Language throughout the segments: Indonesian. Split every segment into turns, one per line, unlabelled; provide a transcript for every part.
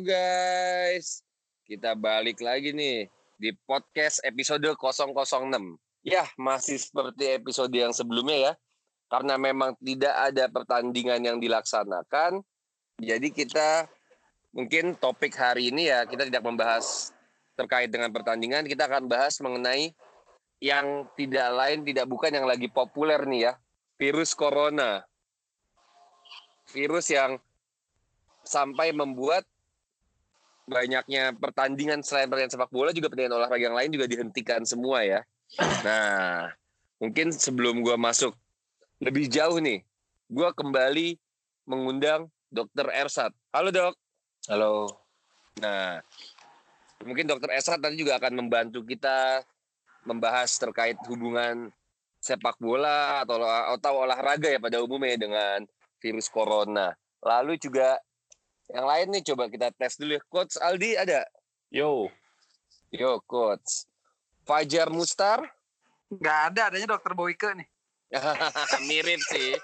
Guys, kita balik lagi nih di podcast episode 006. Ya, masih seperti episode yang sebelumnya ya. Karena memang tidak ada pertandingan yang dilaksanakan, jadi kita mungkin topik hari ini ya kita tidak membahas terkait dengan pertandingan, kita akan bahas mengenai yang tidak lain tidak bukan yang lagi populer nih ya, virus corona. Virus yang sampai membuat banyaknya pertandingan selain pertandingan sepak bola juga pertandingan olahraga yang lain juga dihentikan semua ya. Nah, mungkin sebelum gue masuk lebih jauh nih, gue kembali mengundang Dokter Ersat. Halo dok.
Halo.
Nah, mungkin Dokter Ersat nanti juga akan membantu kita membahas terkait hubungan sepak bola atau atau olahraga ya pada umumnya dengan virus corona. Lalu juga yang lain nih coba kita tes dulu ya. Coach Aldi ada?
Yo.
Yo, Coach. Fajar Mustar?
Nggak ada, adanya dokter Boyke nih.
Mirip sih.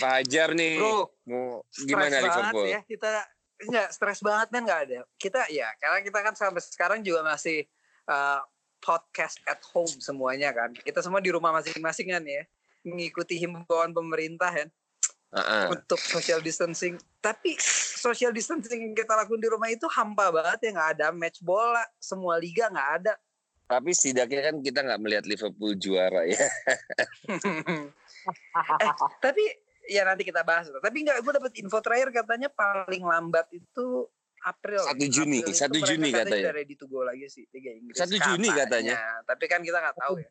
Fajar nih.
Bro,
mau gimana
banget
Liverpool?
ya kita nggak stres banget kan nggak ada. Kita ya karena kita kan sampai sekarang juga masih uh, podcast at home semuanya kan. Kita semua di rumah masing-masing kan ya mengikuti himbauan pemerintah kan
Heeh.
untuk social distancing. Tapi social distancing yang kita lakukan di rumah itu hampa banget ya nggak ada match bola, semua liga nggak ada.
Tapi setidaknya kan kita nggak melihat Liverpool juara ya.
eh, tapi ya nanti kita bahas. Tapi nggak, gue dapet info terakhir katanya paling lambat itu April.
1 Juni,
April
1
itu mereka
Juni katanya.
Udah ready to go lagi sih Liga Inggris.
1 Juni katanya.
Tapi kan kita nggak tahu ya.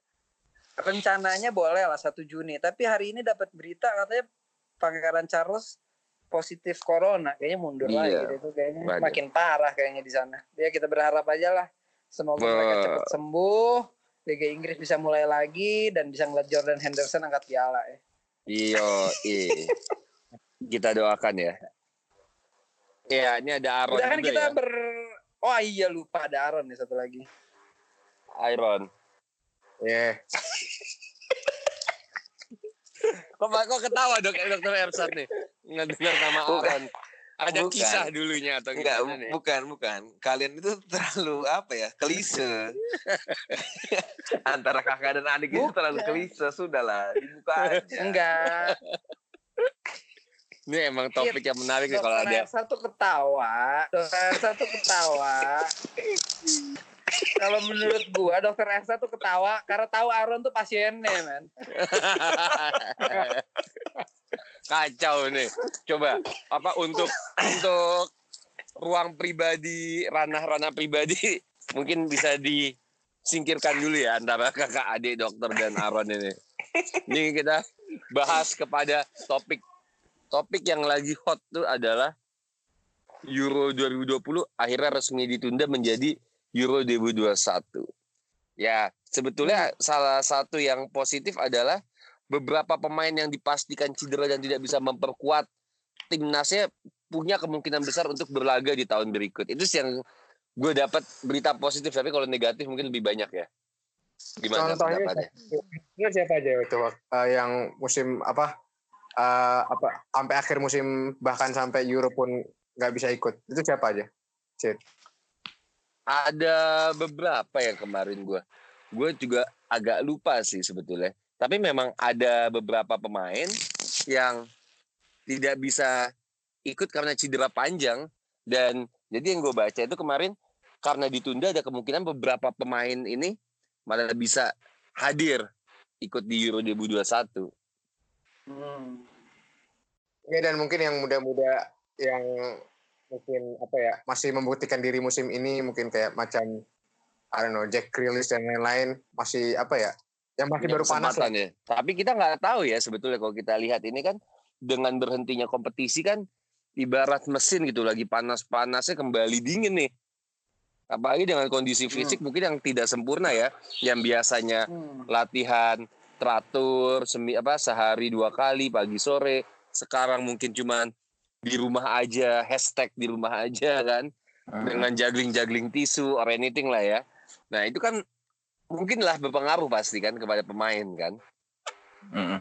Rencananya boleh lah 1 Juni. Tapi hari ini dapat berita katanya Pangeran Charles positif corona. Kayaknya mundur
Iya.
lagi deh itu kayaknya
Waduh.
makin parah kayaknya di sana. Ya kita berharap aja lah. Semoga
Wah.
mereka cepat sembuh. Liga Inggris bisa mulai lagi dan bisa ngeliat Jordan Henderson angkat piala ya.
Iyo, kita doakan ya. Iya, ini ada Aaron
Udah kan
juga
kita
ya.
ber Oh iya lupa ada Aaron nih satu lagi.
Iron.
Yeah.
Kok, kok ketawa dok, dokter Ersat nih? Nggak dengar nama. Aaron. Ada
Bukan.
kisah dulunya atau
Enggak,
nih?
bukan, bukan. Kalian itu terlalu apa ya? Klise. Antara kakak dan adik itu
Bukan.
terlalu klise. Sudahlah, dibuka aja.
Enggak.
Ini emang topik yang menarik ya kalau ada.
Elsa tuh ketawa. Tuh ketawa. Kalau menurut gua dokter Elsa tuh ketawa karena tahu Aaron tuh pasiennya, man.
Kacau nih. Coba apa untuk untuk ruang pribadi, ranah-ranah pribadi mungkin bisa disingkirkan dulu ya antara kakak adik dokter dan Aaron ini. Ini kita bahas kepada topik topik yang lagi hot tuh adalah Euro 2020 akhirnya resmi ditunda menjadi Euro 2021. Ya, sebetulnya salah satu yang positif adalah beberapa pemain yang dipastikan cedera dan tidak bisa memperkuat timnasnya punya kemungkinan besar untuk berlaga di tahun berikut. Itu sih yang gue dapat berita positif, tapi kalau negatif mungkin lebih banyak ya. Gimana
Contohnya
pendapatnya?
Siapa aja itu eh, yang musim apa eh, apa sampai akhir musim bahkan sampai Euro pun nggak bisa ikut itu siapa aja? Cid.
Ada beberapa yang kemarin gue, gue juga agak lupa sih sebetulnya. Tapi memang ada beberapa pemain yang tidak bisa ikut karena cedera panjang dan jadi yang gue baca itu kemarin karena ditunda ada kemungkinan beberapa pemain ini malah bisa hadir ikut di Euro 2021.
Hmm.
Ya dan mungkin yang muda-muda yang mungkin apa ya masih membuktikan diri musim ini mungkin kayak macam I don't know Jack Grealish dan lain-lain masih apa ya yang masih baru panas lah.
ya. Tapi kita nggak tahu ya sebetulnya kalau kita lihat ini kan dengan berhentinya kompetisi kan ibarat mesin gitu lagi panas-panasnya kembali dingin nih. Apalagi dengan kondisi fisik mungkin yang tidak sempurna ya, yang biasanya
Hmm.
latihan teratur semi apa sehari dua kali pagi sore, sekarang mungkin cuman di rumah aja, hashtag di rumah aja kan, dengan juggling-juggling tisu or anything lah ya. Nah itu kan mungkin lah berpengaruh pasti kan kepada pemain kan.
Mm-mm.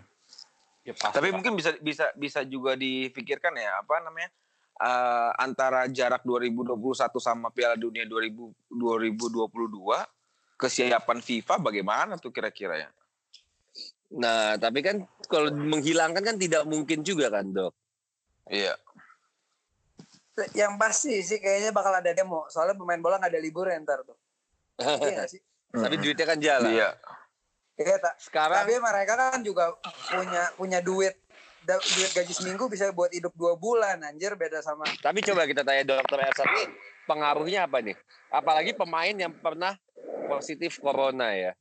Ya, pasti,
Tapi
Pak.
mungkin bisa bisa bisa juga difikirkan ya apa namanya eh, antara jarak 2021 sama Piala Dunia 2000, 2022 kesiapan FIFA bagaimana tuh kira-kira ya?
Nah, tapi kan kalau menghilangkan kan tidak mungkin juga kan, Dok.
Iya.
Yang pasti sih kayaknya bakal ada demo. Soalnya pemain bola nggak ada libur ya ntar tuh. Iya sih?
tapi duitnya kan jalan.
Iya.
Iya tak.
Sekarang
Tapi mereka kan juga punya punya duit duit gaji seminggu bisa buat hidup dua bulan anjir beda sama
Tapi coba kita tanya dokter Ersat nih, pengaruhnya apa nih? Apalagi pemain yang pernah positif corona ya.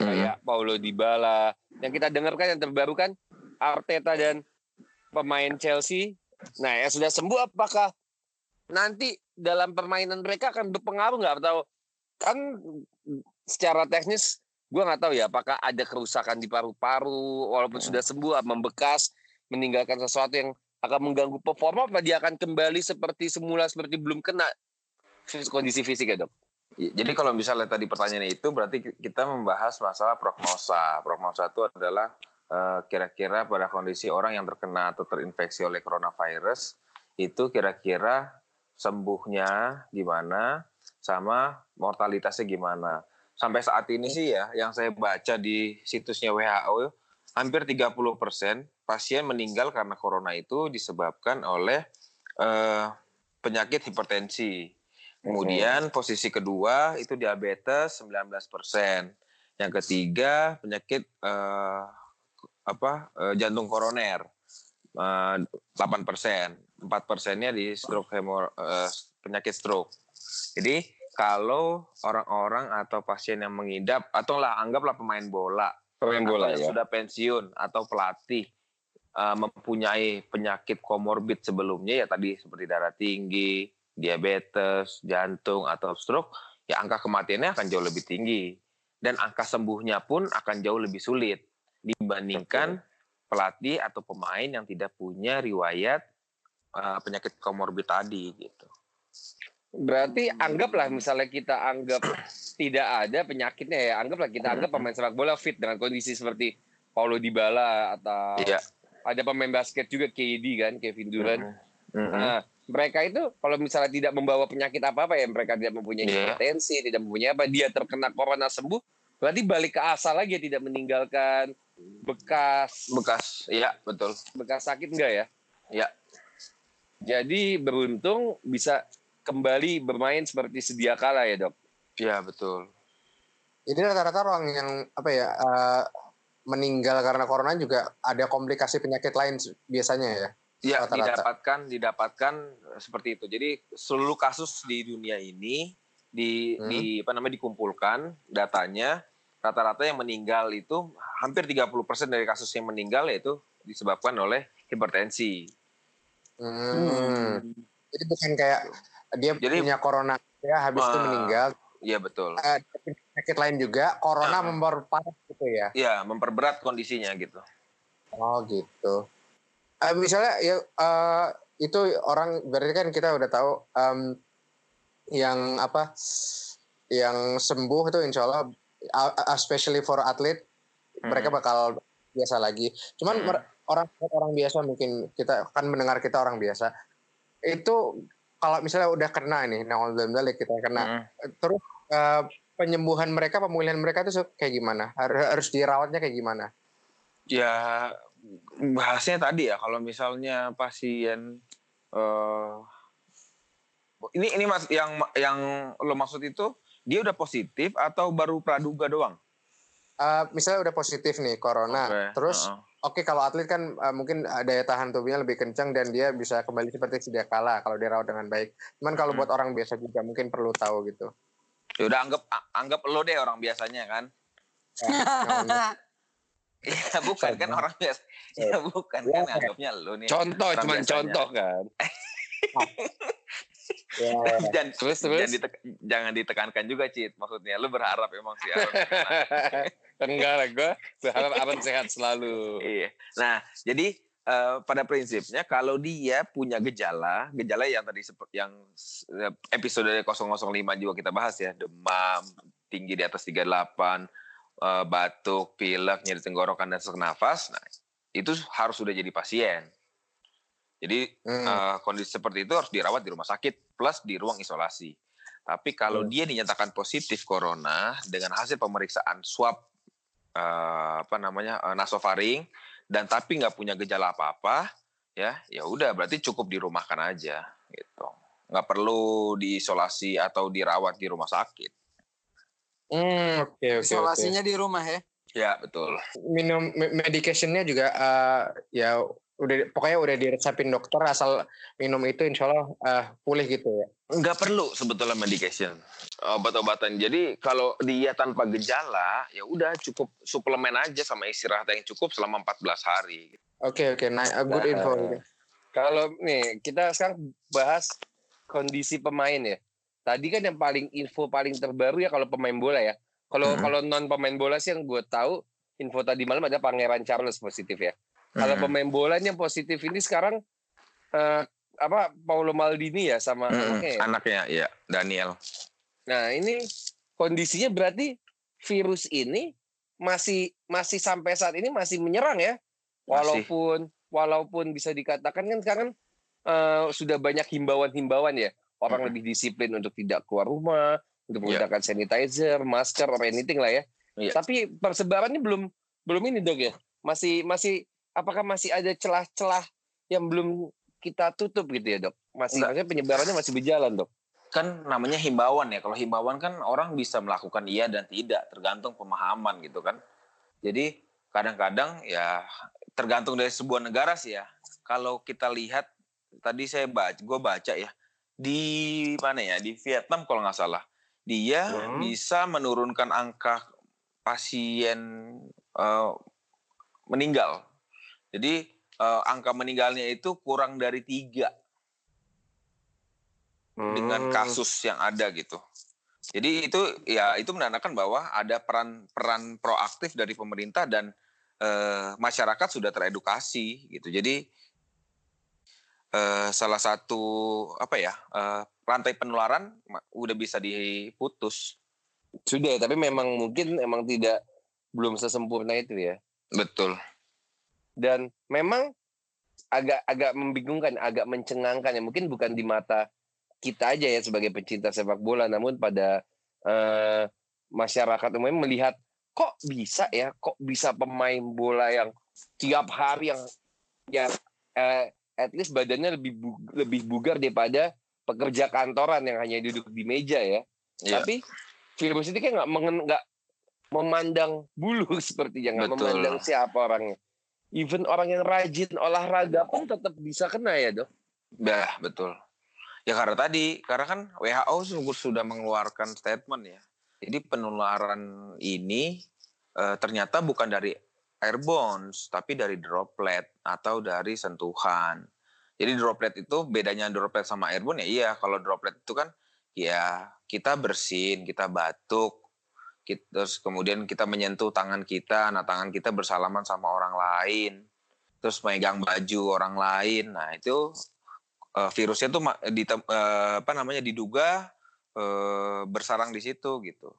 Kayak Paulo Dybala. Yang kita dengarkan yang terbaru kan Arteta dan pemain Chelsea. Nah, yang sudah sembuh apakah nanti dalam permainan mereka akan berpengaruh nggak? Atau kan secara teknis gue nggak tahu ya apakah ada kerusakan di paru-paru walaupun sudah sembuh membekas meninggalkan sesuatu yang akan mengganggu performa apa dia akan kembali seperti semula seperti belum kena kondisi fisik ya dok?
Jadi kalau misalnya tadi pertanyaannya itu berarti kita membahas masalah prognosa. Prognosa itu adalah kira-kira pada kondisi orang yang terkena atau terinfeksi oleh coronavirus itu kira-kira sembuhnya gimana sama mortalitasnya gimana. Sampai saat ini sih ya yang saya baca di situsnya WHO hampir 30% pasien meninggal karena corona itu disebabkan oleh eh, penyakit hipertensi. Kemudian posisi kedua itu diabetes 19 persen. Yang ketiga penyakit eh, apa eh, jantung koroner eh, 8 persen. 4 persennya di stroke hemor eh, penyakit stroke. Jadi kalau orang-orang atau pasien yang mengidap atau lah anggaplah pemain bola
Pemain bola
yang
ya.
sudah pensiun atau pelatih uh, mempunyai penyakit komorbid sebelumnya ya tadi seperti darah tinggi, diabetes, jantung atau stroke, ya angka kematiannya akan jauh lebih tinggi dan angka sembuhnya pun akan jauh lebih sulit dibandingkan pelatih atau pemain yang tidak punya riwayat uh, penyakit komorbid tadi gitu.
Berarti anggaplah misalnya kita anggap tidak ada penyakitnya ya, anggaplah kita anggap pemain sepak bola fit dengan kondisi seperti Paulo Dybala atau
Iya.
ada pemain basket juga KD kan, Kevin Durant.
Mhm.
Nah, mereka itu kalau misalnya tidak membawa penyakit apa-apa ya, mereka tidak mempunyai
Iya.
hipertensi, tidak mempunyai apa, dia terkena corona sembuh, berarti balik ke asal lagi ya, tidak meninggalkan bekas
Bekas, ya betul.
bekas sakit enggak ya?
Ya.
Jadi beruntung bisa kembali bermain seperti sedia kala ya dok.
Ya betul.
Jadi rata-rata orang yang apa ya eh, meninggal karena corona juga ada komplikasi penyakit lain biasanya ya.
Ya,
Rata-rata.
didapatkan didapatkan seperti itu. Jadi seluruh kasus di dunia ini di
Hmm.
di apa namanya dikumpulkan datanya rata-rata yang meninggal itu hampir 30% dari kasus yang meninggal yaitu disebabkan oleh hipertensi.
Hmm. Jadi bukan kayak dia
Jadi-
punya corona ya habis itu
Wah.
meninggal.
Iya betul.
Eh, penyakit lain juga corona
Ah.
memperparah gitu ya.
Iya, memperberat kondisinya gitu.
Oh gitu. Eh, misalnya ya eh, itu orang berarti kan kita udah tahu em, yang apa yang sembuh itu insya Allah uh, especially for atlet mereka bakal biasa lagi. Cuman
Hmm.
orang orang biasa mungkin kita akan mendengar kita orang biasa itu kalau misalnya udah kena nih, nah kita kena
Mm.
terus eh, penyembuhan mereka, pemulihan mereka itu kayak gimana? Har- Harus dirawatnya kayak gimana?
Ya bahasnya tadi ya kalau misalnya pasien eh ini ini mas yang yang lo maksud itu dia udah positif atau baru praduga doang?
Eh, misalnya udah positif nih corona,
Oke,
terus
heeh.
oke kalau atlet kan eh, mungkin daya tahan tubuhnya lebih kencang dan dia bisa kembali seperti sedia kala kalau dirawat dengan baik. Cuman kalau
Mhm.
buat orang biasa juga mungkin perlu tahu gitu.
Ya udah anggap anggap lo deh orang biasanya kan.
Ya,
Iya bukan kan orang biasa. Ya bukan kan anggapnya lo nih.
Contoh, cuman
biasanya.
contoh kan.
ya,
Dan
Terus terus.
jangan, ditek- jangan ditekankan juga Cit maksudnya lu berharap emang sih Aaron.
Enggak lah, gue berharap Aaron sehat selalu.
iya nah jadi eh, pada prinsipnya kalau dia punya gejala gejala yang tadi seperti yang episode 005 juga kita bahas ya demam tinggi di atas 38 eh, batuk pilek nyeri tenggorokan dan sesak nafas nah itu harus sudah jadi pasien. Jadi
Hmm.
eh, kondisi seperti itu harus dirawat di rumah sakit plus di ruang isolasi. Tapi kalau
Hmm.
dia dinyatakan positif corona dengan hasil pemeriksaan swab eh, apa namanya eh, nasofaring dan tapi nggak punya gejala apa-apa, ya ya udah berarti cukup dirumahkan aja gitu. Nggak perlu diisolasi atau dirawat di rumah sakit.
Hmm, oke oke oke.
Isolasinya di rumah ya.
Ya betul.
Minum me- medicationnya juga eh, ya udah pokoknya udah diresepin dokter asal minum itu insya Allah eh, pulih gitu ya.
nggak perlu sebetulnya medication obat-obatan jadi kalau dia tanpa gejala ya udah cukup suplemen aja sama istirahat yang cukup selama 14 hari
Oke oke, nah a good
Nah,
info.
Kalau nih kita sekarang bahas kondisi pemain ya. Tadi kan yang paling info paling terbaru ya kalau pemain bola ya. Kalau
Mhm.
kalau non pemain bola sih yang gue tahu info tadi malam ada Pangeran Charles positif ya. Kalau
Mhm.
pemain bolanya positif ini sekarang eh, apa Paulo Maldini ya sama
Mm-mm,
anaknya. ya?
anaknya ya Daniel
Nah ini kondisinya berarti virus ini masih masih sampai saat ini masih menyerang ya,
Masih.
walaupun walaupun bisa dikatakan kan sekarang eh, sudah banyak himbauan-himbauan ya, orang
Mhm.
lebih disiplin untuk tidak keluar rumah, untuk
Iya.
menggunakan sanitizer, masker, or anything lah ya.
Iya.
Tapi persebarannya belum belum ini dok ya, masih masih apakah masih ada celah-celah yang belum kita tutup gitu ya dok? Masih
Enggak.
maksudnya penyebarannya masih berjalan dok?
kan namanya himbauan ya kalau himbauan kan orang bisa melakukan iya dan tidak tergantung pemahaman gitu kan jadi kadang-kadang ya tergantung dari sebuah negara sih ya kalau kita lihat tadi saya baca gue baca ya di mana ya di Vietnam kalau nggak salah dia
Hmm.
bisa menurunkan angka pasien eh, meninggal jadi eh, angka meninggalnya itu kurang dari tiga dengan
Hmm.
kasus yang ada gitu. Jadi itu ya itu menandakan bahwa ada peran peran proaktif dari pemerintah dan eh, masyarakat sudah teredukasi gitu. Jadi eh, salah satu apa ya eh, rantai penularan udah bisa diputus.
Sudah, tapi memang mungkin emang tidak belum sesempurna itu ya.
Betul.
Dan memang agak agak membingungkan, agak mencengangkan ya. Mungkin bukan di mata kita aja ya sebagai pecinta sepak bola, namun pada eh, masyarakat umumnya melihat kok bisa ya, kok bisa pemain bola yang tiap hari yang yang eh, at least badannya lebih bu- lebih bugar daripada pekerja kantoran yang hanya duduk di meja ya.
Iya.
Tapi virus ini kayak nggak nggak memandang bulu sepertinya nggak memandang siapa orangnya. Even orang yang rajin olahraga pun tetap bisa kena ya dok.
Bah, betul. Ya karena tadi, karena kan WHO sudah mengeluarkan statement ya. Jadi penularan ini eh, ternyata bukan dari airborne, tapi dari droplet atau dari sentuhan. Jadi droplet itu bedanya droplet sama airborne ya iya, kalau droplet itu kan ya kita bersin, kita batuk, kita, terus kemudian kita menyentuh tangan kita, nah tangan kita bersalaman sama orang lain, terus megang baju orang lain, nah itu eh, virusnya tuh di apa namanya diduga eh, bersarang di situ gitu,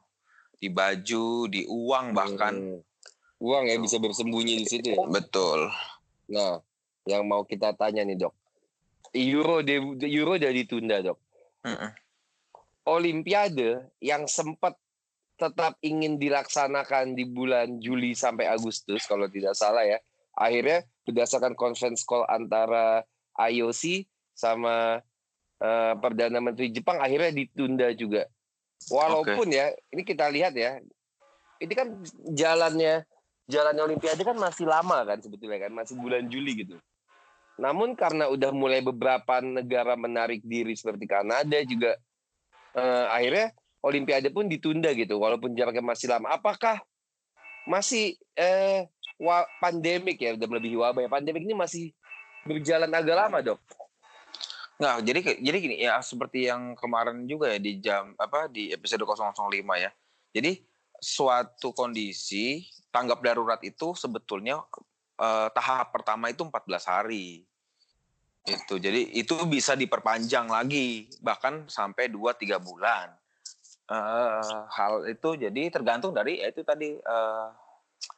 di baju, di uang bahkan,
Hmm. uang ya bisa bersembunyi di situ. ya.
betul.
Nah, yang mau kita tanya nih dok, Euro de- Euro udah ditunda dok.
Mm-mm.
Olimpiade yang sempat tetap ingin dilaksanakan di bulan Juli sampai Agustus kalau tidak salah ya. Akhirnya berdasarkan conference call antara IOC sama eh, Perdana Menteri Jepang akhirnya ditunda juga. Walaupun ya, ini kita lihat ya. Ini kan jalannya jalannya Olimpiade kan masih lama kan sebetulnya kan, masih bulan Juli gitu. Namun karena udah mulai beberapa negara menarik diri seperti Kanada juga eh, akhirnya Olimpiade pun ditunda gitu walaupun jaraknya masih lama. Apakah masih eh pandemik ya udah melebihi wabah ya. Pandemik ini masih berjalan agak lama, Dok.
Nah, jadi jadi gini ya seperti yang kemarin juga ya di jam apa di episode 005 ya. Jadi suatu kondisi tanggap darurat itu sebetulnya eh, tahap pertama itu 14 hari. Itu. Jadi itu bisa diperpanjang lagi bahkan sampai 2 3 bulan. Eh, hal itu jadi tergantung dari ya itu tadi eh,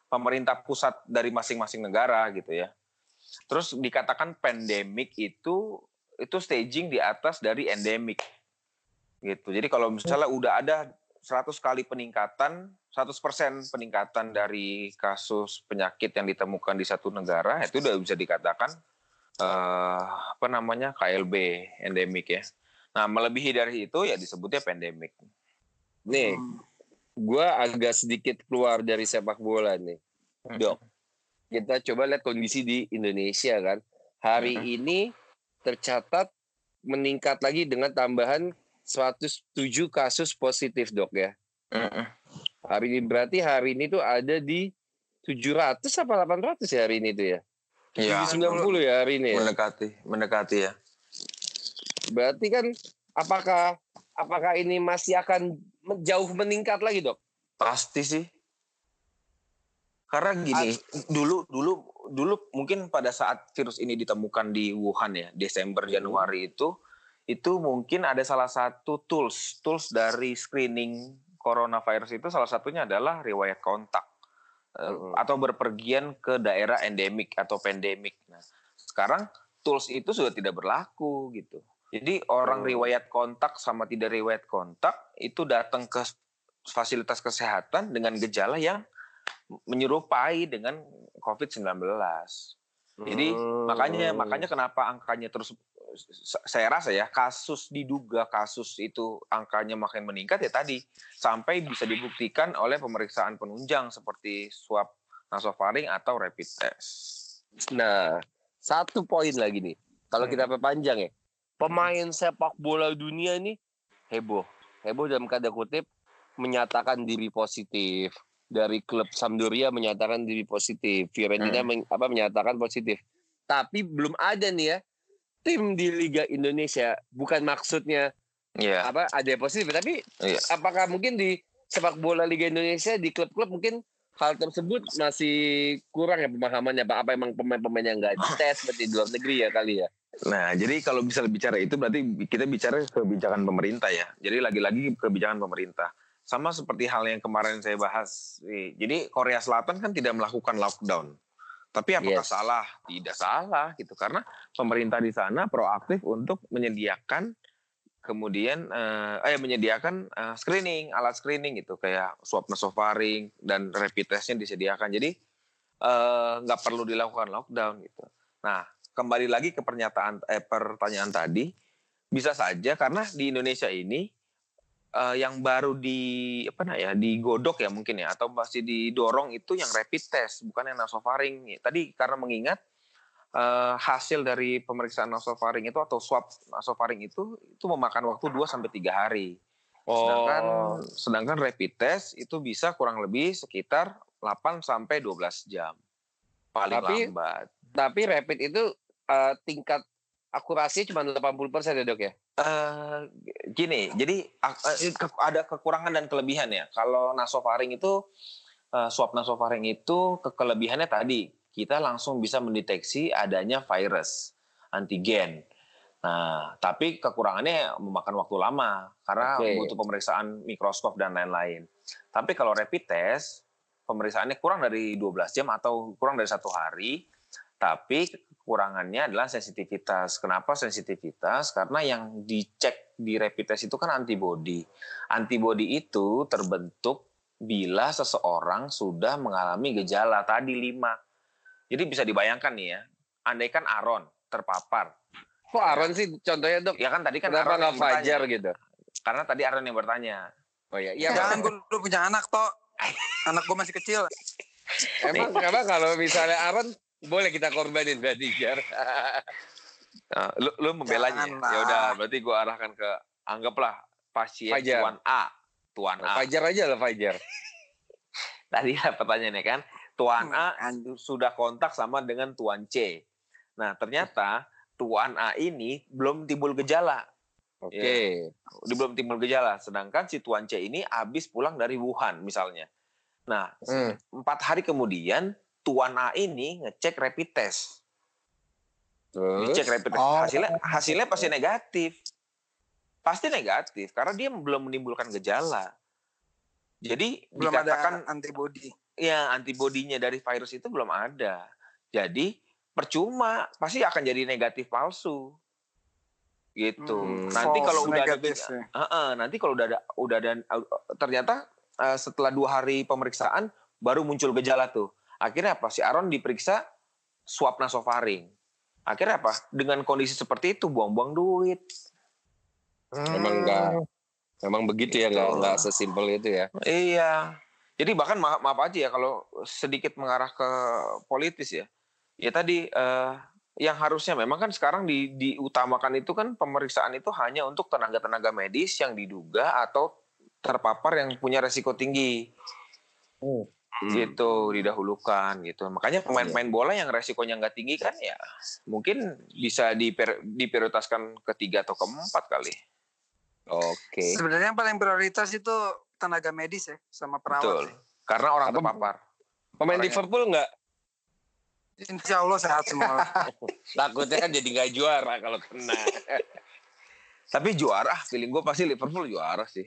pemerintah pusat dari masing-masing negara gitu ya. Terus dikatakan pandemik itu itu staging di atas dari endemik gitu. Jadi kalau misalnya udah ada 100 kali peningkatan, 100% peningkatan dari kasus penyakit yang ditemukan di satu negara, itu udah bisa dikatakan uh, apa namanya KLB endemik ya. Nah melebihi dari itu ya disebutnya pandemik.
Nih, hmm. gue agak sedikit keluar dari sepak bola nih, hmm. dok. Kita coba lihat kondisi di Indonesia kan. Hari hmm. ini tercatat meningkat lagi dengan tambahan 107 kasus positif dok ya. Hmm. Hari ini berarti hari ini tuh ada di 700 apa 800 ya hari ini tuh ya?
Iya.
90 ya hari ini.
Ya? Mendekati, mendekati ya.
Berarti kan apakah apakah ini masih akan jauh meningkat lagi, Dok?
Pasti sih. Karena gini, dulu dulu dulu mungkin pada saat virus ini ditemukan di Wuhan ya, Desember hmm. Januari itu itu mungkin ada salah satu tools tools dari screening coronavirus itu salah satunya adalah riwayat kontak hmm. atau berpergian ke daerah endemik atau pandemik. Nah, sekarang tools itu sudah tidak berlaku gitu. Jadi orang hmm. riwayat kontak sama tidak riwayat kontak itu datang ke fasilitas kesehatan dengan gejala yang menyerupai dengan COVID-19. Jadi hmm. makanya makanya kenapa angkanya terus saya rasa ya kasus diduga kasus itu angkanya makin meningkat ya tadi sampai bisa dibuktikan oleh pemeriksaan penunjang seperti swab nasofaring atau rapid test.
Nah, satu poin lagi nih. Kalau kita hmm. perpanjang ya, pemain sepak bola dunia ini heboh. Heboh dalam kata kutip menyatakan diri positif. Dari klub Sampdoria menyatakan diri positif. Fiorentina hmm. men, apa menyatakan positif. Tapi belum ada nih ya tim di Liga Indonesia bukan maksudnya yeah. apa ada yang positif tapi yeah. apakah mungkin di sepak bola Liga Indonesia di klub-klub mungkin hal tersebut masih kurang ya pemahamannya apa apa emang pemain-pemain yang nggak dites seperti di luar negeri ya kali ya
Nah, jadi kalau bisa bicara itu berarti kita bicara kebijakan pemerintah ya. Jadi lagi-lagi kebijakan pemerintah. Sama seperti hal yang kemarin saya bahas. Jadi Korea Selatan kan tidak melakukan lockdown. Tapi apakah yes. salah? Tidak salah gitu karena pemerintah di sana proaktif untuk menyediakan kemudian eh, eh menyediakan eh, screening, alat screening gitu kayak swab nasofaring dan rapid testnya disediakan. Jadi eh, nggak eh, perlu dilakukan lockdown gitu. Nah, kembali lagi ke pernyataan eh, pertanyaan tadi, bisa saja karena di Indonesia ini uh, yang baru di apa nah ya digodok ya mungkin ya atau masih didorong itu yang rapid test bukan yang nasofaring. Tadi karena mengingat uh, hasil dari pemeriksaan nasofaring itu atau swab nasofaring itu itu memakan waktu 2 sampai tiga hari. Oh. Sedangkan sedangkan rapid test itu bisa kurang lebih sekitar 8 sampai 12 jam. Paling
tapi,
lambat.
Tapi rapid itu uh, tingkat akurasi cuma 80% ya, Dok ya?
Uh, gini, jadi uh, ada kekurangan dan kelebihan ya. Kalau nasofaring itu uh, swab nasofaring itu ke kelebihannya tadi kita langsung bisa mendeteksi adanya virus antigen. Nah, tapi kekurangannya memakan waktu lama karena okay. butuh pemeriksaan mikroskop dan lain-lain. Tapi kalau rapid test, pemeriksaannya kurang dari 12 jam atau kurang dari satu hari, tapi kekurangannya adalah sensitivitas. Kenapa sensitivitas? Karena yang dicek di rapid test itu kan antibody. Antibody itu terbentuk bila seseorang sudah mengalami gejala tadi lima. Jadi bisa dibayangkan nih ya, andaikan Aaron terpapar.
Kok Aaron sih contohnya dok?
Ya kan tadi kan
Kenapa nggak Fajar gitu?
Karena tadi Aaron yang bertanya.
Oh iya, iya. Jangan gue punya anak toh. anak gue masih kecil.
Emang kenapa kalau misalnya Aaron boleh kita korbanin berarti Jar.
nah, lu, lu membelanya. Ya udah, berarti gue arahkan ke anggaplah pasien Fajar. Tuan A. Tuan A.
Fajar aja lah Fajar.
Tadi lah pertanyaannya kan, Tuan A sudah kontak sama dengan Tuan C. Nah, ternyata Tuan A ini belum timbul gejala.
Oke. Okay.
Ya, belum timbul gejala. Sedangkan si Tuan C ini habis pulang dari Wuhan misalnya. Nah, hmm. empat hari kemudian Tuan A ini ngecek rapid test. Terus? Dicek rapid test. Oh. Hasilnya, hasilnya pasti negatif. Pasti negatif karena dia belum menimbulkan gejala. Jadi
belum dikatakan ada antibody.
Ya antibodinya dari virus itu belum ada. Jadi percuma, pasti akan jadi negatif palsu. Gitu.
Hmm,
nanti
false
kalau udah ada
ya.
Heeh, nanti kalau udah ada udah ada ternyata eh, setelah dua hari pemeriksaan baru muncul gejala tuh. Akhirnya apa? Si Aaron diperiksa swab nasofaring. Akhirnya apa? Dengan kondisi seperti itu buang-buang duit.
Emang enggak Memang begitu ya, nggak
Gitu.
nggak sesimpel itu ya.
Iya. Jadi bahkan maaf, maaf aja ya kalau sedikit mengarah ke politis ya. Ya tadi eh, yang harusnya memang kan sekarang di, diutamakan itu kan pemeriksaan itu hanya untuk tenaga-tenaga medis yang diduga atau terpapar yang punya resiko tinggi.
Hmm.
Gitu didahulukan gitu. Makanya pemain-pemain bola yang resikonya nggak tinggi kan ya mungkin bisa diper, diprioritaskan ketiga atau keempat kali.
Oke.
Sebenarnya yang paling prioritas itu tenaga medis ya sama perawat.
Betul.
sih.
Karena orang
Apa-
terpapar.
Pemain
Orangnya.
Liverpool nggak?
Insya Allah sehat semua.
Takutnya kan jadi nggak juara kalau kena.
Tapi juara, feeling gue pasti Liverpool juara sih.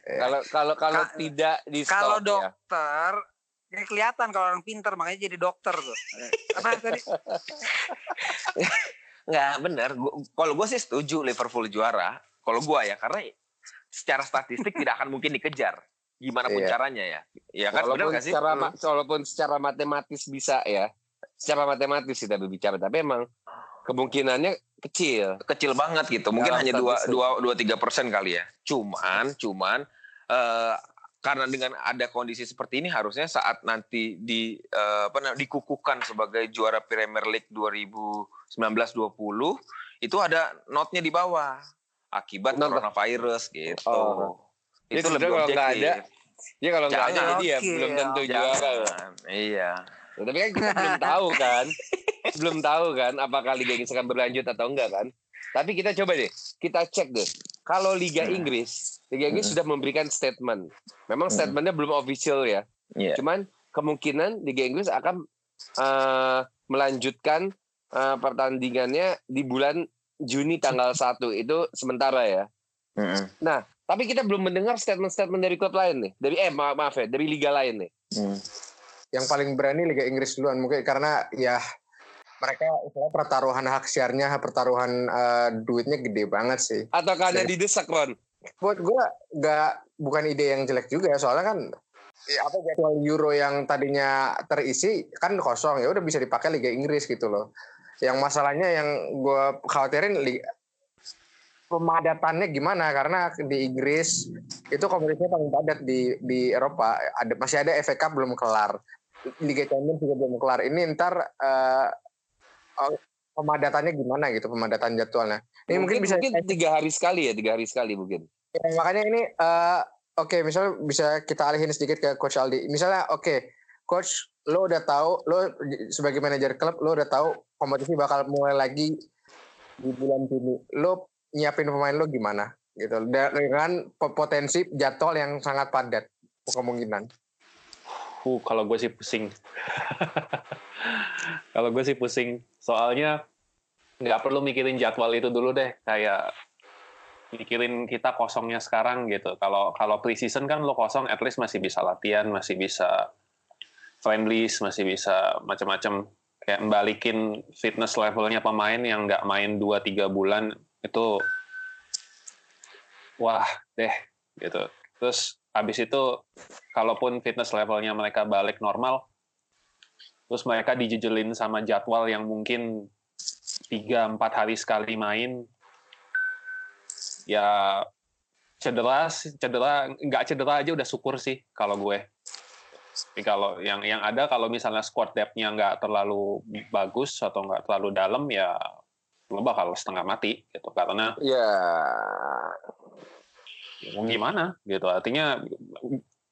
Kalau kalau kalau
Ka-
tidak di
kalau
stop ya.
dokter, ya kelihatan kalau orang pintar makanya jadi dokter tuh. Apa tadi?
Nggak bener. Kalau gue sih setuju Liverpool juara. Kalau gue ya, karena secara statistik tidak akan mungkin dikejar. Gimana pun
Iya.
caranya ya. Ya kan
walaupun
nggak sih?
secara
Hmm.
walaupun secara matematis bisa ya. Secara matematis kita berbicara, tapi emang kemungkinannya kecil.
kecil banget gitu. Mungkin
Dalam
hanya dua dua dua tiga persen kali ya. Cuman cuman eh, karena dengan ada kondisi seperti ini harusnya saat nanti di eh, apa namanya dikukuhkan sebagai juara Premier League 2019-20 itu ada notnya di bawah akibat
Not-
coronavirus gitu.
Oh.
Itu
Jadi
lebih
sebenarnya kalau
objektif.
Ya kalau nggak ada jadi ya
Oke,
belum tentu juara. ya.
Jangan. Iya.
Ya, tapi kan kita belum tahu kan. belum tahu kan apakah Liga Inggris akan berlanjut atau enggak kan. Tapi kita coba deh, kita cek deh. Kalau Liga
Hmm.
Inggris, Liga Inggris
Hmm.
sudah memberikan statement. Memang
Hmm.
statementnya belum official ya.
Iya.
Cuman kemungkinan Liga Inggris akan eh, melanjutkan eh, pertandingannya di bulan Juni tanggal 1 itu sementara ya.
Mm-mm.
Tapi kita belum mendengar statement-statement dari klub lain nih. Dari eh maaf, maaf ya, dari liga lain nih.
Mm.
yang paling berani Liga Inggris duluan mungkin karena ya mereka istilah pertaruhan hak siarnya pertaruhan eh, duitnya gede banget sih
Atau karena
Dari-
didesak Ron.
buat gue nggak bukan ide yang jelek juga ya soalnya kan ya apa jadwal Euro yang tadinya terisi kan kosong ya udah bisa dipakai Liga Inggris gitu loh yang masalahnya yang gue khawatirin pemadatannya gimana? Karena di Inggris itu kompetisinya paling padat di di Eropa. Ada masih ada FA Cup belum kelar. Liga Champions juga belum kelar. Ini ntar oh, pemadatannya gimana gitu pemadatan jadwalnya? Ini mungkin, bisa
mungkin tiga hari sekali ya, tiga hari sekali mungkin.
Ya, makanya ini eh, oke misalnya bisa kita alihin sedikit ke coach Aldi. Misalnya oke coach lo udah tahu lo sebagai manajer klub lo udah tahu kompetisi bakal mulai lagi di bulan Juni. Lo nyiapin pemain lo gimana gitu dengan potensi jadwal yang sangat padat kemungkinan.
Uh, kalau gue sih pusing. kalau gue sih pusing. Soalnya nggak perlu mikirin jadwal itu dulu deh. Kayak mikirin kita kosongnya sekarang gitu. Kalau kalau preseason kan lo kosong, at least masih bisa latihan, masih bisa friendlies, masih bisa macam-macam. Kayak balikin fitness levelnya pemain yang nggak main 2-3 bulan itu wah deh gitu. Terus habis itu kalaupun fitness levelnya mereka balik normal, terus mereka dijejelin sama jadwal yang mungkin tiga empat hari sekali main, ya cedera, cedera nggak cedera aja udah syukur sih kalau gue. Tapi kalau yang yang ada kalau misalnya squad depth-nya nggak terlalu bagus atau nggak terlalu dalam ya lo bakal setengah mati gitu. Karena
Ya,
ya mau gimana gitu. Artinya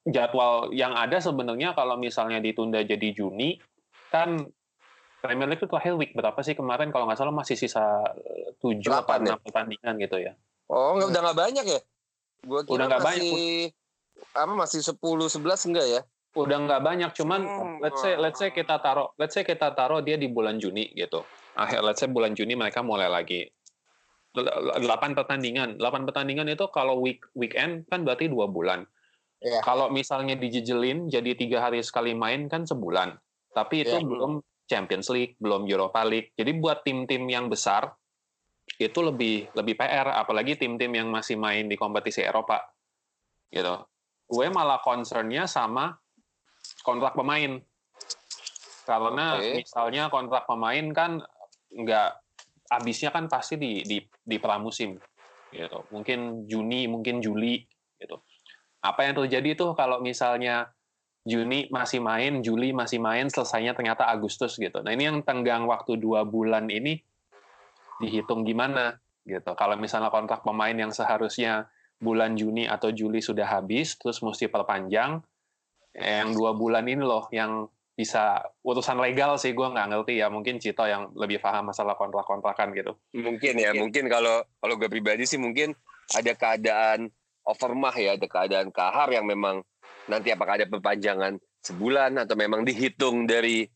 jadwal yang ada sebenarnya kalau misalnya ditunda jadi Juni kan Premier League itu terakhir week. Berapa sih kemarin? Kalau nggak salah masih sisa tujuh atau
ya?
enam pertandingan gitu ya.
Oh nggak udah nggak banyak ya? Gua kira
Udah nggak
masih apa masih 10 11 enggak ya?
Udah nggak banyak cuman
Hmm.
let's say let's say kita taruh let's say kita taruh dia di bulan Juni gitu akhir let's say bulan Juni mereka mulai lagi delapan pertandingan delapan pertandingan itu kalau week weekend kan berarti dua bulan
Iya.
Kalau misalnya dijejelin jadi tiga hari sekali main kan sebulan. Tapi itu
Iya.
belum Champions League, belum Europa League. Jadi buat tim-tim yang besar itu lebih lebih PR, apalagi tim-tim yang masih main di kompetisi Eropa. Gitu. Gue malah concernnya sama kontrak pemain. Karena
Oke.
misalnya kontrak pemain kan nggak habisnya kan pasti di di di pramusim gitu. Mungkin Juni, mungkin Juli gitu. Apa yang terjadi tuh kalau misalnya Juni masih main, Juli masih main, selesainya ternyata Agustus gitu. Nah ini yang tenggang waktu dua bulan ini dihitung gimana gitu. Kalau misalnya kontrak pemain yang seharusnya bulan Juni atau Juli sudah habis, terus mesti perpanjang, yang dua bulan ini loh yang bisa urusan legal sih gue nggak ngerti ya mungkin Cito yang lebih paham masalah kontrak-kontrakan gitu.
Mungkin ya, mungkin kalau kalau gue pribadi sih mungkin ada keadaan overmah ya, ada keadaan kahar yang memang nanti apakah ada perpanjangan sebulan atau memang dihitung dari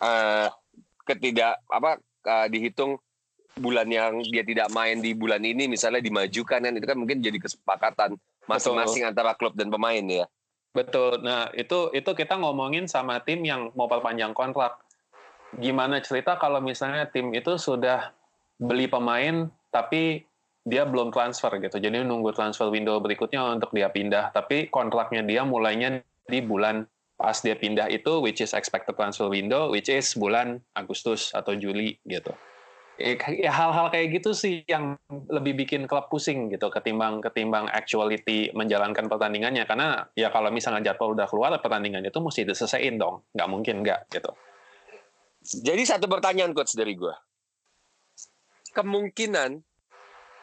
eh, ketidak apa eh, dihitung bulan yang dia tidak main di bulan ini misalnya dimajukan kan itu kan mungkin jadi kesepakatan masing-masing antara klub dan pemain ya.
Betul. Nah, itu itu kita ngomongin sama tim yang mau perpanjang kontrak. Gimana cerita kalau misalnya tim itu sudah beli pemain tapi dia belum transfer gitu. Jadi nunggu transfer window berikutnya untuk dia pindah, tapi kontraknya dia mulainya di bulan pas dia pindah itu which is expected transfer window which is bulan Agustus atau Juli gitu. Eh, Ya hal-hal kayak gitu sih yang lebih bikin klub pusing gitu ketimbang ketimbang actuality menjalankan pertandingannya. Karena ya kalau misalnya jadwal udah keluar pertandingannya itu mesti diselesaiin dong. Nggak mungkin nggak gitu.
Jadi satu pertanyaan coach dari gue. Kemungkinan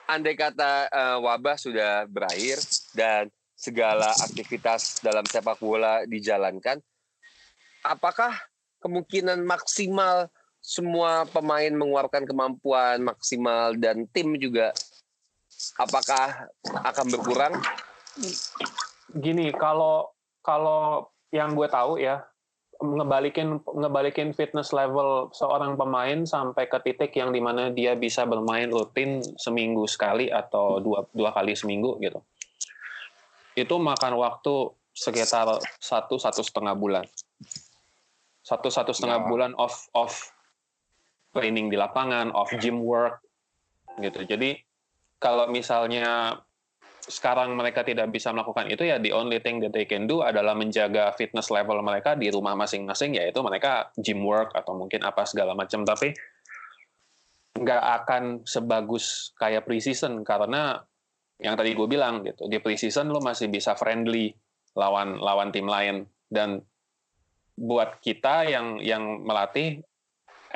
andai kata eh, wabah sudah berakhir dan segala aktivitas dalam sepak bola dijalankan, apakah kemungkinan maksimal semua pemain mengeluarkan kemampuan maksimal dan tim juga apakah akan berkurang?
gini kalau kalau yang gue tahu ya ngebalikin ngebalikin fitness level seorang pemain sampai ke titik yang di mana dia bisa bermain rutin seminggu sekali atau dua dua kali seminggu gitu itu makan waktu sekitar satu satu setengah bulan satu satu setengah
Ya.
bulan off off training di lapangan off gym work gitu. Jadi kalau misalnya sekarang mereka tidak bisa melakukan itu ya the only thing that they can do adalah menjaga fitness level mereka di rumah masing-masing yaitu mereka gym work atau mungkin apa segala macam. Tapi nggak akan sebagus kayak preseason karena yang tadi gue bilang gitu. Di preseason lo masih bisa friendly lawan lawan tim lain. Dan buat kita yang yang melatih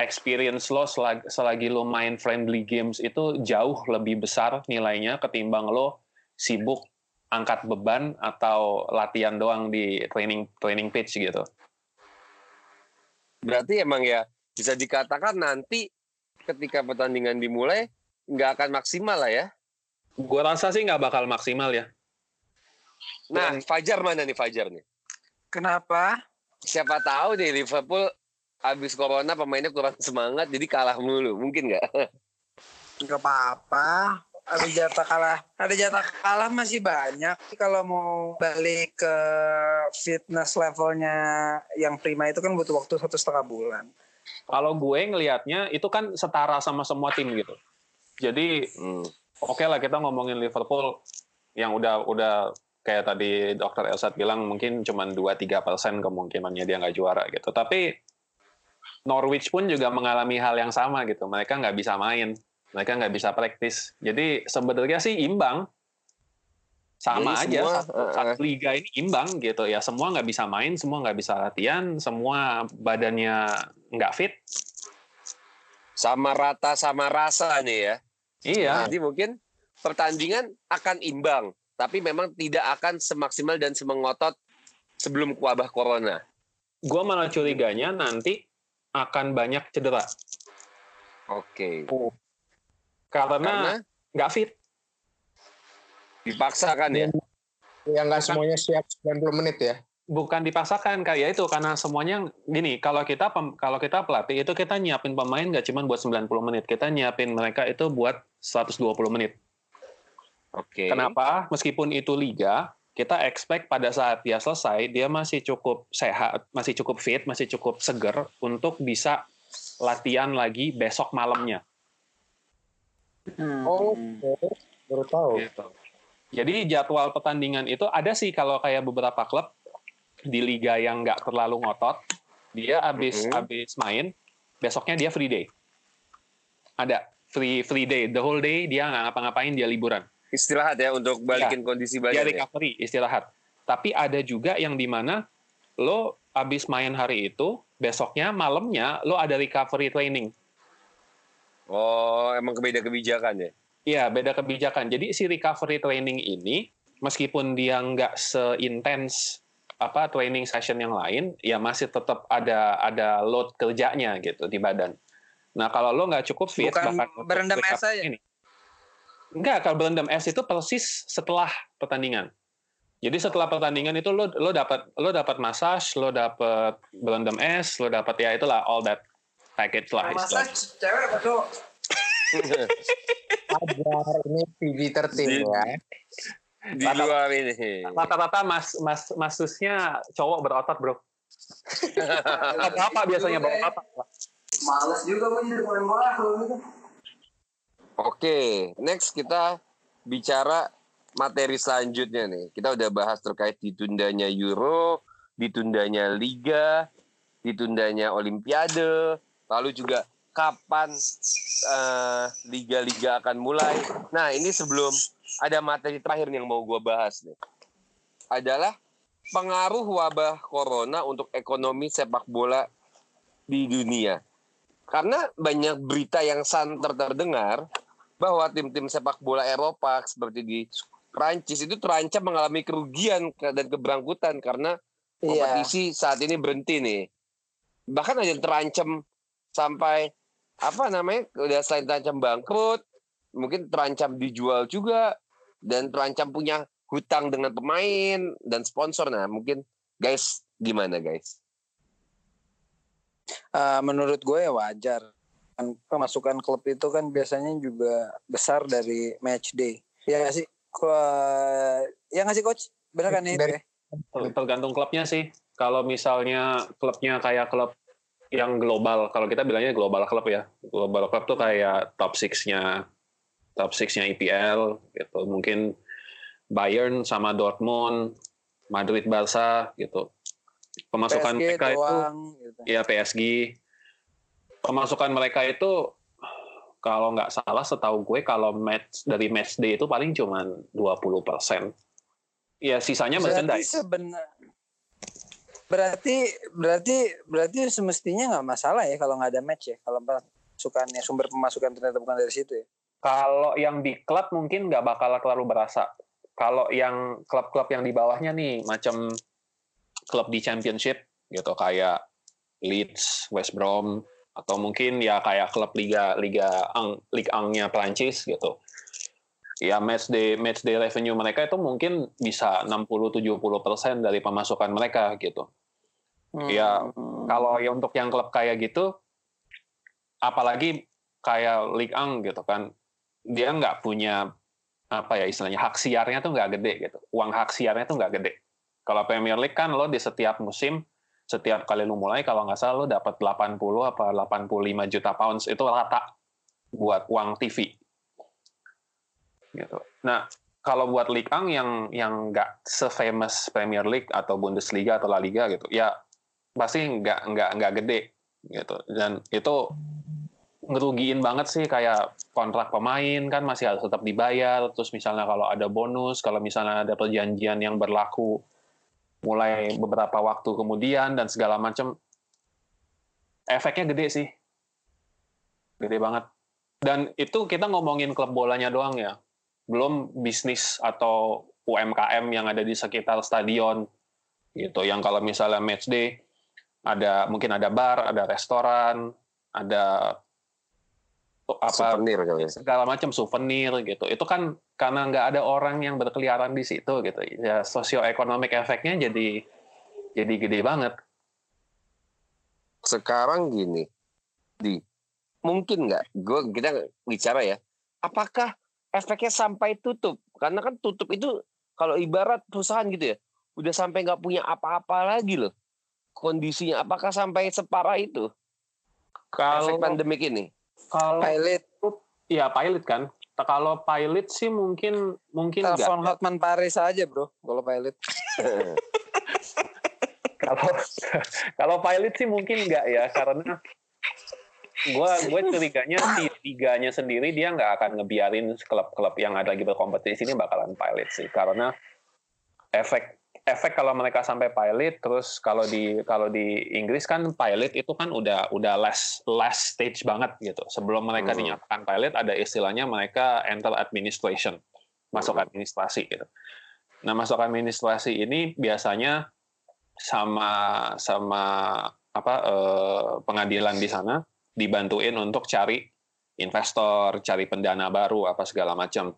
experience lo selagi, selagi lo main friendly games itu jauh lebih besar nilainya ketimbang lo sibuk angkat beban atau latihan doang di training training pitch gitu.
Berarti emang ya bisa dikatakan nanti ketika pertandingan dimulai nggak akan maksimal lah ya.
Gue rasa sih nggak bakal maksimal ya.
Nah, Fajar mana nih Fajar nih?
Kenapa?
Siapa tahu nih Liverpool habis corona pemainnya kurang semangat jadi kalah mulu. Mungkin nggak?
Gak apa-apa. Ada jatah kalah. Ada jatah kalah masih banyak. Kalau mau balik ke fitness levelnya yang prima itu kan butuh waktu satu setengah bulan.
Kalau gue ngelihatnya itu kan setara sama semua tim gitu. Jadi
Hmm.
oke lah kita ngomongin Liverpool yang udah udah kayak tadi dokter Elsat bilang mungkin cuma 2-3 persen kemungkinannya dia nggak juara gitu. Tapi Norwich pun juga mengalami hal yang sama gitu. Mereka nggak bisa main, mereka nggak bisa praktis. Jadi sebenarnya sih imbang, sama
Jadi
aja
semua,
satu,
eh,
satu liga ini imbang gitu ya. Semua nggak bisa main, semua nggak bisa latihan, semua badannya nggak fit.
Sama rata sama rasa nih ya.
Iya.
Jadi mungkin pertandingan akan imbang, tapi memang tidak akan semaksimal dan semengotot sebelum wabah corona.
Gue malah curiganya nanti akan banyak cedera
Oke.
karena
Karena
nggak fit.
dipaksakan ya.
Ya nggak semuanya siap 90 menit ya.
bukan dipaksakan kayak itu karena semuanya gini kalau kita pem- kalau kita pelatih itu kita nyiapin pemain nggak cuma buat 90 menit kita nyiapin mereka itu buat 120 menit
Oke.
kenapa meskipun itu liga kita expect pada saat dia selesai dia masih cukup sehat, masih cukup fit, masih cukup seger untuk bisa latihan lagi besok malamnya.
Hmm.
Oh, baru tahu.
Gitu. Jadi jadwal pertandingan itu ada sih kalau kayak beberapa klub di liga yang nggak terlalu ngotot, dia habis
Mhm.
habis main, besoknya dia free day. Ada free free day, the whole day dia nggak ngapa-ngapain, dia liburan.
Istirahat ya untuk balikin kondisi
Dia
badan. ya.
recovery, istirahat. Tapi ada juga yang di mana lo habis main hari itu, besoknya malamnya lo ada recovery training.
Oh, emang kebeda kebijakan ya?
Iya, beda kebijakan. Jadi si recovery training ini, meskipun dia nggak seintens apa training session yang lain, ya masih tetap ada ada load kerjanya gitu di badan. Nah kalau lo nggak cukup fit,
Bukan
bahkan
berendam es aja?
ini. Enggak, kalau berendam es itu persis setelah pertandingan. Jadi setelah pertandingan itu lo lo dapat lo dapat massage, lo dapat berendam es, lo dapat ya itulah all that package lah istilahnya.
Massage cewek apa cowok?
Ajar ini PG-13
Di-
ya.
Di luar ini.
Rata-rata mas mas masusnya cowok berotot bro. Bapak biasanya bapak bapak.
Males juga gue jadi pemain bola kalau gitu.
Oke, next kita bicara materi selanjutnya nih. Kita udah bahas terkait ditundanya Euro, ditundanya Liga, ditundanya Olimpiade, lalu juga kapan eh, liga-liga akan mulai. Nah, ini sebelum ada materi terakhir nih yang mau gue bahas nih. Adalah pengaruh wabah corona untuk ekonomi sepak bola di dunia. Karena banyak berita yang santer terdengar bahwa tim-tim sepak bola Eropa seperti di Prancis itu terancam mengalami kerugian ke- dan keberangkutan karena
Iya.
kompetisi saat ini berhenti nih. Bahkan ada yang terancam sampai apa namanya udah selain terancam bangkrut, mungkin terancam dijual juga dan terancam punya hutang dengan pemain dan sponsor. Nah mungkin guys gimana guys?
Eh, menurut gue ya wajar. Kan Pemasukan klub itu kan biasanya juga besar dari match day. Ya nggak sih? Ko- ya nggak sih coach? Bener kan itu
Dari-
ya?
Ter- Tergantung klubnya sih. Kalau misalnya klubnya kayak klub yang global, kalau kita bilangnya global klub ya. Global klub tuh kayak top 6-nya top 6-nya IPL gitu. Mungkin Bayern sama Dortmund, Madrid Barca gitu. Pemasukan
PSG
mereka itu
doang. Gitu.
ya PSG. Pemasukan mereka itu kalau nggak salah setahu gue kalau match dari match day itu paling cuma 20%. Ya sisanya
Berarti
merchandise.
sebenar berarti berarti berarti semestinya nggak masalah ya kalau nggak ada match ya kalau pemasukannya sumber pemasukan ternyata bukan dari situ ya.
Kalau yang di klub mungkin nggak bakal terlalu berasa. Kalau yang klub-klub yang di bawahnya nih, macam klub di Championship gitu kayak Leeds, West Brom, atau mungkin ya kayak klub liga liga ang Ligue 1-nya Prancis gitu. Ya match day match day revenue mereka itu mungkin bisa 60-70% dari pemasukan mereka gitu. Iya,
Hmm.
Kalau ya untuk yang klub kayak gitu, apalagi kayak Ligue 1 gitu kan, dia nggak punya apa ya istilahnya hak siarnya tuh nggak gede gitu. Uang hak siarnya tuh nggak gede. Kalau Premier League kan lo di setiap musim, setiap kali lo mulai kalau nggak salah lo dapat 80 apa 85 juta pounds itu rata buat uang TV. Gitu. Nah, kalau buat Ligue 1 yang yang nggak se-famous Premier League atau Bundesliga atau La Liga gitu, ya pasti nggak nggak nggak gede gitu. Dan itu ngerugiin banget sih kayak kontrak pemain kan masih harus tetap dibayar. Terus misalnya kalau ada bonus, kalau misalnya ada perjanjian yang berlaku mulai beberapa waktu kemudian dan segala macam, efeknya gede sih, gede banget. Dan itu kita ngomongin klub bolanya doang ya, belum bisnis atau UMKM yang ada di sekitar stadion gitu. Yang kalau misalnya match day ada mungkin ada bar, ada restoran, ada apa
Souvenir ya.
segala macam souvenir gitu. Itu kan karena nggak ada orang yang berkeliaran di situ gitu. Ya sosioekonomik efeknya jadi jadi gede banget.
sekarang gini, di mungkin nggak? Gue kita bicara ya. Apakah efeknya sampai tutup? Karena kan tutup itu kalau ibarat perusahaan gitu ya, udah sampai nggak punya apa-apa lagi loh. Kondisinya apakah sampai separah itu
Kalau
efek pandemik ini?
Kalau
Pilot,
ya pilot kan. Kalau pilot sih mungkin mungkin enggak.
telepon Hotman Paris aja bro, kalau pilot.
Kalau kalau pilot sih mungkin enggak ya karena gua gue curiganya si liganya sendiri dia nggak akan ngebiarin klub-klub yang ada lagi berkompetisi ini bakalan pilot sih karena efek efek kalau mereka sampai pilot terus kalau di kalau di Inggris kan pilot itu kan udah udah last last stage banget gitu sebelum mereka
Hmm.
dinyatakan pilot ada istilahnya mereka enter administration masuk
Hmm.
administrasi gitu nah masuk administrasi ini biasanya sama sama apa eh, pengadilan di sana dibantuin untuk cari investor, cari pendana baru apa segala macam.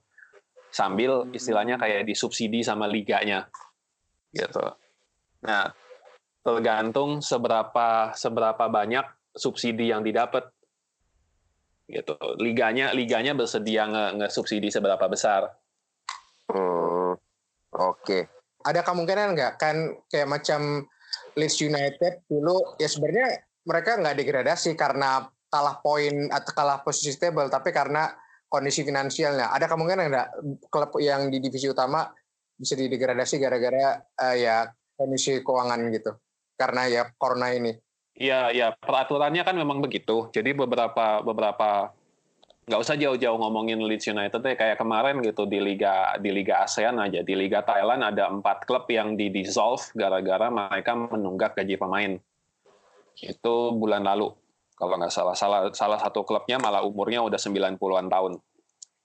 Sambil istilahnya kayak disubsidi sama liganya. Gitu. Nah, tergantung seberapa seberapa banyak subsidi yang didapat. Gitu. Liganya liganya bersedia nge, nge-subsidi seberapa besar.
Hmm, Oke.
ada kemungkinan nggak kan kayak macam Leeds United dulu ya sebenarnya mereka nggak degradasi karena kalah poin atau kalah posisi stable tapi karena kondisi finansialnya ada kemungkinan nggak klub yang di divisi utama bisa didegradasi gara-gara eh, ya kondisi keuangan gitu. Karena ya corona ini.
Iya, ya peraturannya kan memang begitu. Jadi beberapa beberapa nggak usah jauh-jauh ngomongin Leeds United deh. Kayak kemarin gitu di liga di liga ASEAN aja di liga Thailand ada empat klub yang di dissolve gara-gara mereka menunggak gaji pemain. Itu bulan lalu kalau nggak salah. Salah salah satu klubnya malah umurnya udah 90-an tahun.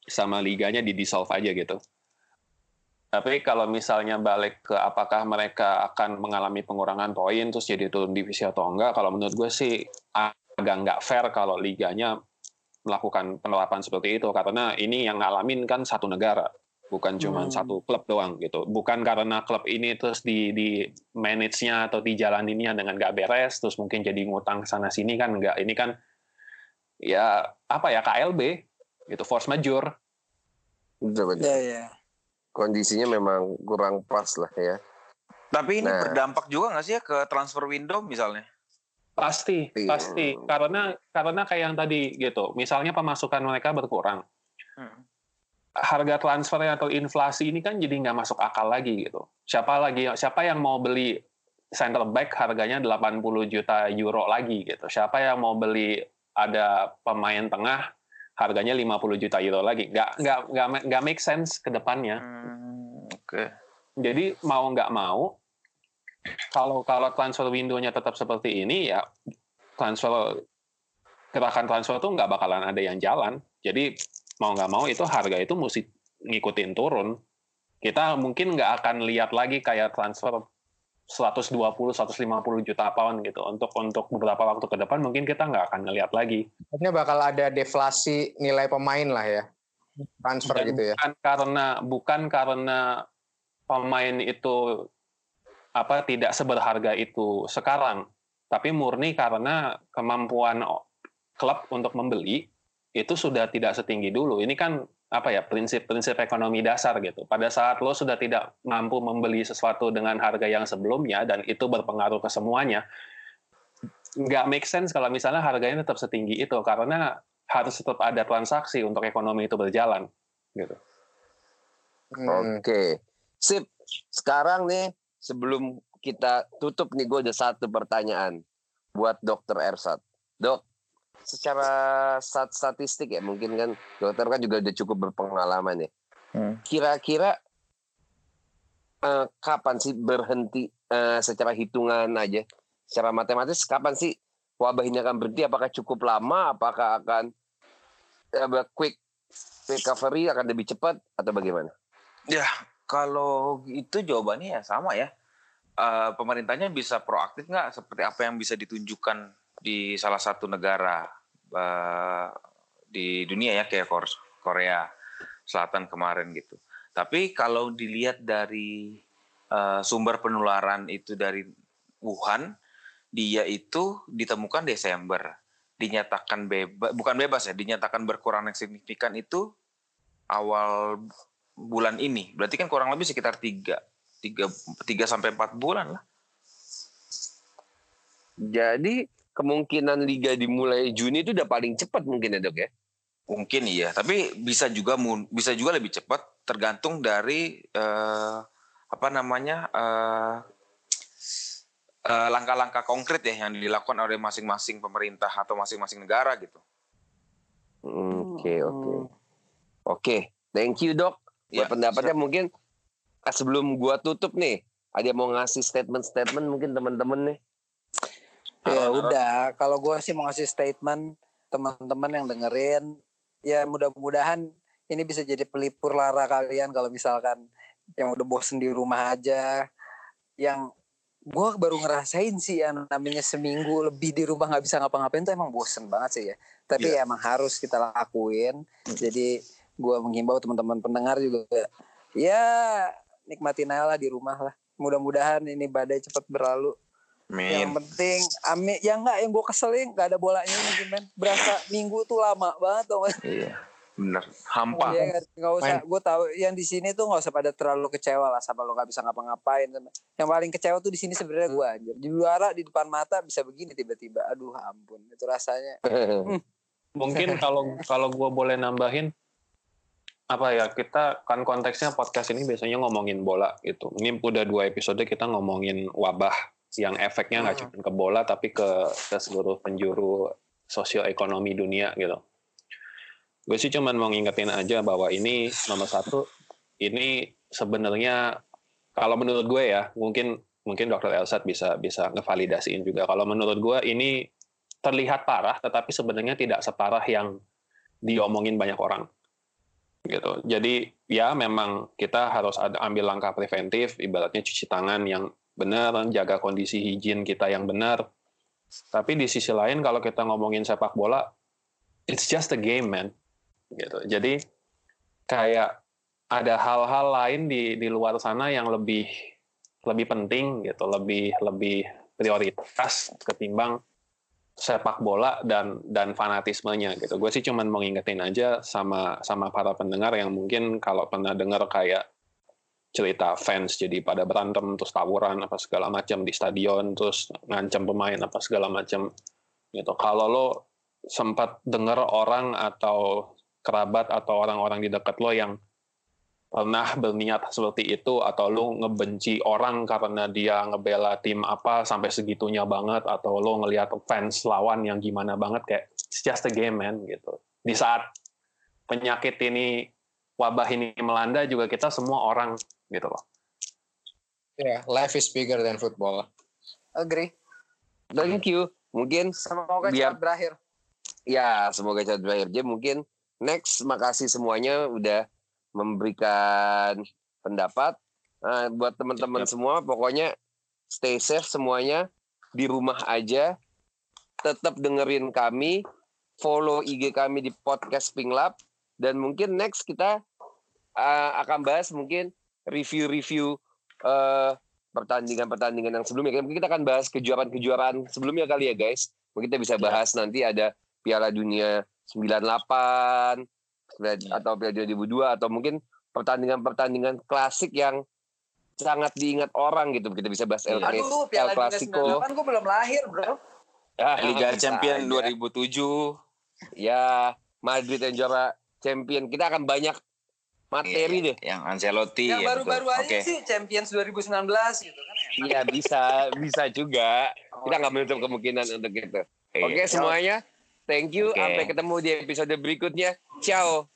Sama liganya di dissolve aja gitu tapi kalau misalnya balik ke apakah mereka akan mengalami pengurangan poin terus jadi turun divisi atau enggak kalau menurut gue sih agak nggak fair kalau liganya melakukan penerapan seperti itu karena ini yang ngalamin kan satu negara bukan cuma
Hmm.
satu klub doang gitu bukan karena klub ini terus di di manage-nya atau dijalaninnya dengan nggak beres terus mungkin jadi ngutang sana sini kan nggak ini kan ya apa ya KLB gitu force majeure
Betul, betul.
Ya ya.
Kondisinya memang kurang pas lah ya.
Tapi ini
Nah.
berdampak juga nggak sih ya ke transfer window misalnya?
Pasti,
Iya.
pasti. Karena karena kayak yang tadi gitu. Misalnya pemasukan mereka berkurang.
Hmm.
Harga transfer atau inflasi ini kan jadi nggak masuk akal lagi gitu. Siapa lagi siapa yang mau beli center back harganya 80 juta euro lagi gitu. Siapa yang mau beli ada pemain tengah harganya 50 juta euro lagi. Nggak nggak nggak nggak make sense ke depannya.
Hmm, Oke.
Jadi mau nggak mau, kalau kalau transfer window-nya tetap seperti ini ya transfer gerakan transfer tuh nggak bakalan ada yang jalan. Jadi mau nggak mau itu harga itu mesti ngikutin turun. Kita mungkin nggak akan lihat lagi kayak transfer 120 150 juta pound gitu. Untuk untuk beberapa waktu ke depan mungkin kita nggak akan ngelihat lagi.
Maksudnya bakal ada deflasi nilai pemain lah ya. Transfer
Dan
gitu ya.
bukan karena bukan karena pemain itu apa tidak seberharga itu sekarang, tapi murni karena kemampuan klub untuk membeli itu sudah tidak setinggi dulu. Ini kan apa ya prinsip-prinsip ekonomi dasar gitu. Pada saat lo sudah tidak mampu membeli sesuatu dengan harga yang sebelumnya dan itu berpengaruh ke semuanya, nggak make sense kalau misalnya harganya tetap setinggi itu karena harus tetap ada transaksi untuk ekonomi itu berjalan gitu.
Hmm.
Oke. Sip. Sekarang nih sebelum kita tutup nih gue ada satu pertanyaan buat Dokter Ersat. Dok, secara stat statistik ya mungkin kan dokter kan juga udah cukup berpengalaman ya.
Hmm.
Kira-kira eh, kapan sih berhenti eh, secara hitungan aja, secara matematis kapan sih wabah ini akan berhenti? Apakah cukup lama? Apakah akan eh, quick recovery akan lebih cepat atau bagaimana?
Ya, kalau itu jawabannya ya sama ya. Eh, pemerintahnya bisa proaktif nggak seperti apa yang bisa ditunjukkan di salah satu negara eh, di dunia ya kayak Kor- Korea Selatan kemarin gitu. Tapi kalau dilihat dari eh, sumber penularan itu dari Wuhan, dia itu ditemukan Desember, dinyatakan bebas, bukan bebas ya, dinyatakan berkurang yang signifikan itu awal bulan ini. Berarti kan kurang lebih sekitar tiga, tiga, tiga sampai empat bulan lah.
Jadi kemungkinan liga dimulai Juni itu udah paling cepat mungkin ya dok ya?
Mungkin iya, tapi bisa juga bisa juga lebih cepat tergantung dari uh, apa namanya uh, langkah-langkah konkret ya yang dilakukan oleh masing-masing pemerintah atau masing-masing negara gitu.
Oke oke oke, thank you dok. Buat ya, pendapatnya siap. mungkin sebelum gua tutup nih, ada mau ngasih statement-statement mungkin teman-teman nih.
Ya udah, kalau gue sih mau ngasih statement teman-teman yang dengerin, ya mudah-mudahan ini bisa jadi pelipur lara kalian kalau misalkan yang udah bosen di rumah aja, yang gue baru ngerasain sih yang namanya seminggu lebih di rumah nggak bisa ngapa-ngapain tuh emang bosen banget sih ya. Tapi yeah. emang harus kita lakuin. Jadi gue menghimbau teman-teman pendengar juga, ya nikmatin aja lah di rumah lah. Mudah-mudahan ini badai cepat berlalu
Amin.
Yang penting amin ya enggak yang gue keselin nggak ada bolanya mungkin men. Berasa minggu tuh lama banget tuh
Iya. Bener. Hampa.
Iya, gak usah. Gue tahu yang di sini tuh nggak usah pada terlalu kecewa lah sama lo nggak bisa ngapa-ngapain. Yang paling kecewa tuh di sini sebenarnya gue anjir. Di luar di depan mata bisa begini tiba-tiba. Aduh ampun. Itu rasanya.
hmm. Mungkin kalau kalau gue boleh nambahin apa ya kita kan konteksnya podcast ini biasanya ngomongin bola gitu. Ini udah dua episode kita ngomongin wabah yang efeknya nggak cuma ke bola tapi ke, ke seluruh penjuru sosioekonomi dunia gitu. Gue sih cuman mau ngingetin aja bahwa ini nomor satu ini sebenarnya kalau menurut gue ya mungkin mungkin dokter Elsat bisa bisa ngevalidasiin juga. Kalau menurut gue ini terlihat parah tetapi sebenarnya tidak separah yang diomongin banyak orang gitu. Jadi ya memang kita harus ada ambil langkah preventif, ibaratnya cuci tangan yang benar, jaga kondisi higien kita yang benar. Tapi di sisi lain kalau kita ngomongin sepak bola, it's just a game, man. Gitu. Jadi kayak ada hal-hal lain di di luar sana yang lebih lebih penting gitu, lebih lebih prioritas ketimbang sepak bola dan dan fanatismenya gitu. Gue sih cuman mau ngingetin aja sama sama para pendengar yang mungkin kalau pernah dengar kayak cerita fans jadi pada berantem terus tawuran apa segala macam di stadion terus ngancam pemain apa segala macam gitu. Kalau lo sempat dengar orang atau kerabat atau orang-orang di dekat lo yang pernah berniat seperti itu atau lo ngebenci orang karena dia ngebela tim apa sampai segitunya banget atau lo ngelihat fans lawan yang gimana banget kayak it's just a game man gitu. Di saat penyakit ini wabah ini melanda juga kita semua orang gitu loh.
Ya, yeah, life is bigger than football.
Agree.
Thank you. Mungkin
semoga biar, cepat berakhir.
Ya, semoga cepat berakhir. Jadi mungkin next makasih semuanya udah memberikan pendapat. Nah, buat teman-teman semua pokoknya stay safe semuanya di rumah aja. Tetap dengerin kami, follow IG kami di podcast Pink Lab dan mungkin next kita uh, akan bahas mungkin review-review uh, pertandingan-pertandingan yang sebelumnya. Mungkin kita akan bahas kejuaraan-kejuaraan sebelumnya kali ya guys. Mungkin kita bisa iya. bahas ya. nanti ada Piala Dunia 98 ya. atau Piala Dunia 2002 atau mungkin pertandingan-pertandingan klasik yang sangat diingat orang gitu. Kita bisa bahas El,
Aduh, Piala El Clasico. Dunia 98 gue belum lahir, Bro.
Ya, Liga Champion 2007. Ya, Madrid yang juara champion. Kita akan banyak materi
iya,
deh.
Yang Ancelotti.
Yang ya, baru-baru aja okay. sih Champions 2019 gitu kan.
Ya. Iya bisa, bisa juga. Oh, Kita nggak menutup kemungkinan untuk itu. Oke okay, semuanya, thank you. Okay. Sampai ketemu di episode berikutnya. Ciao.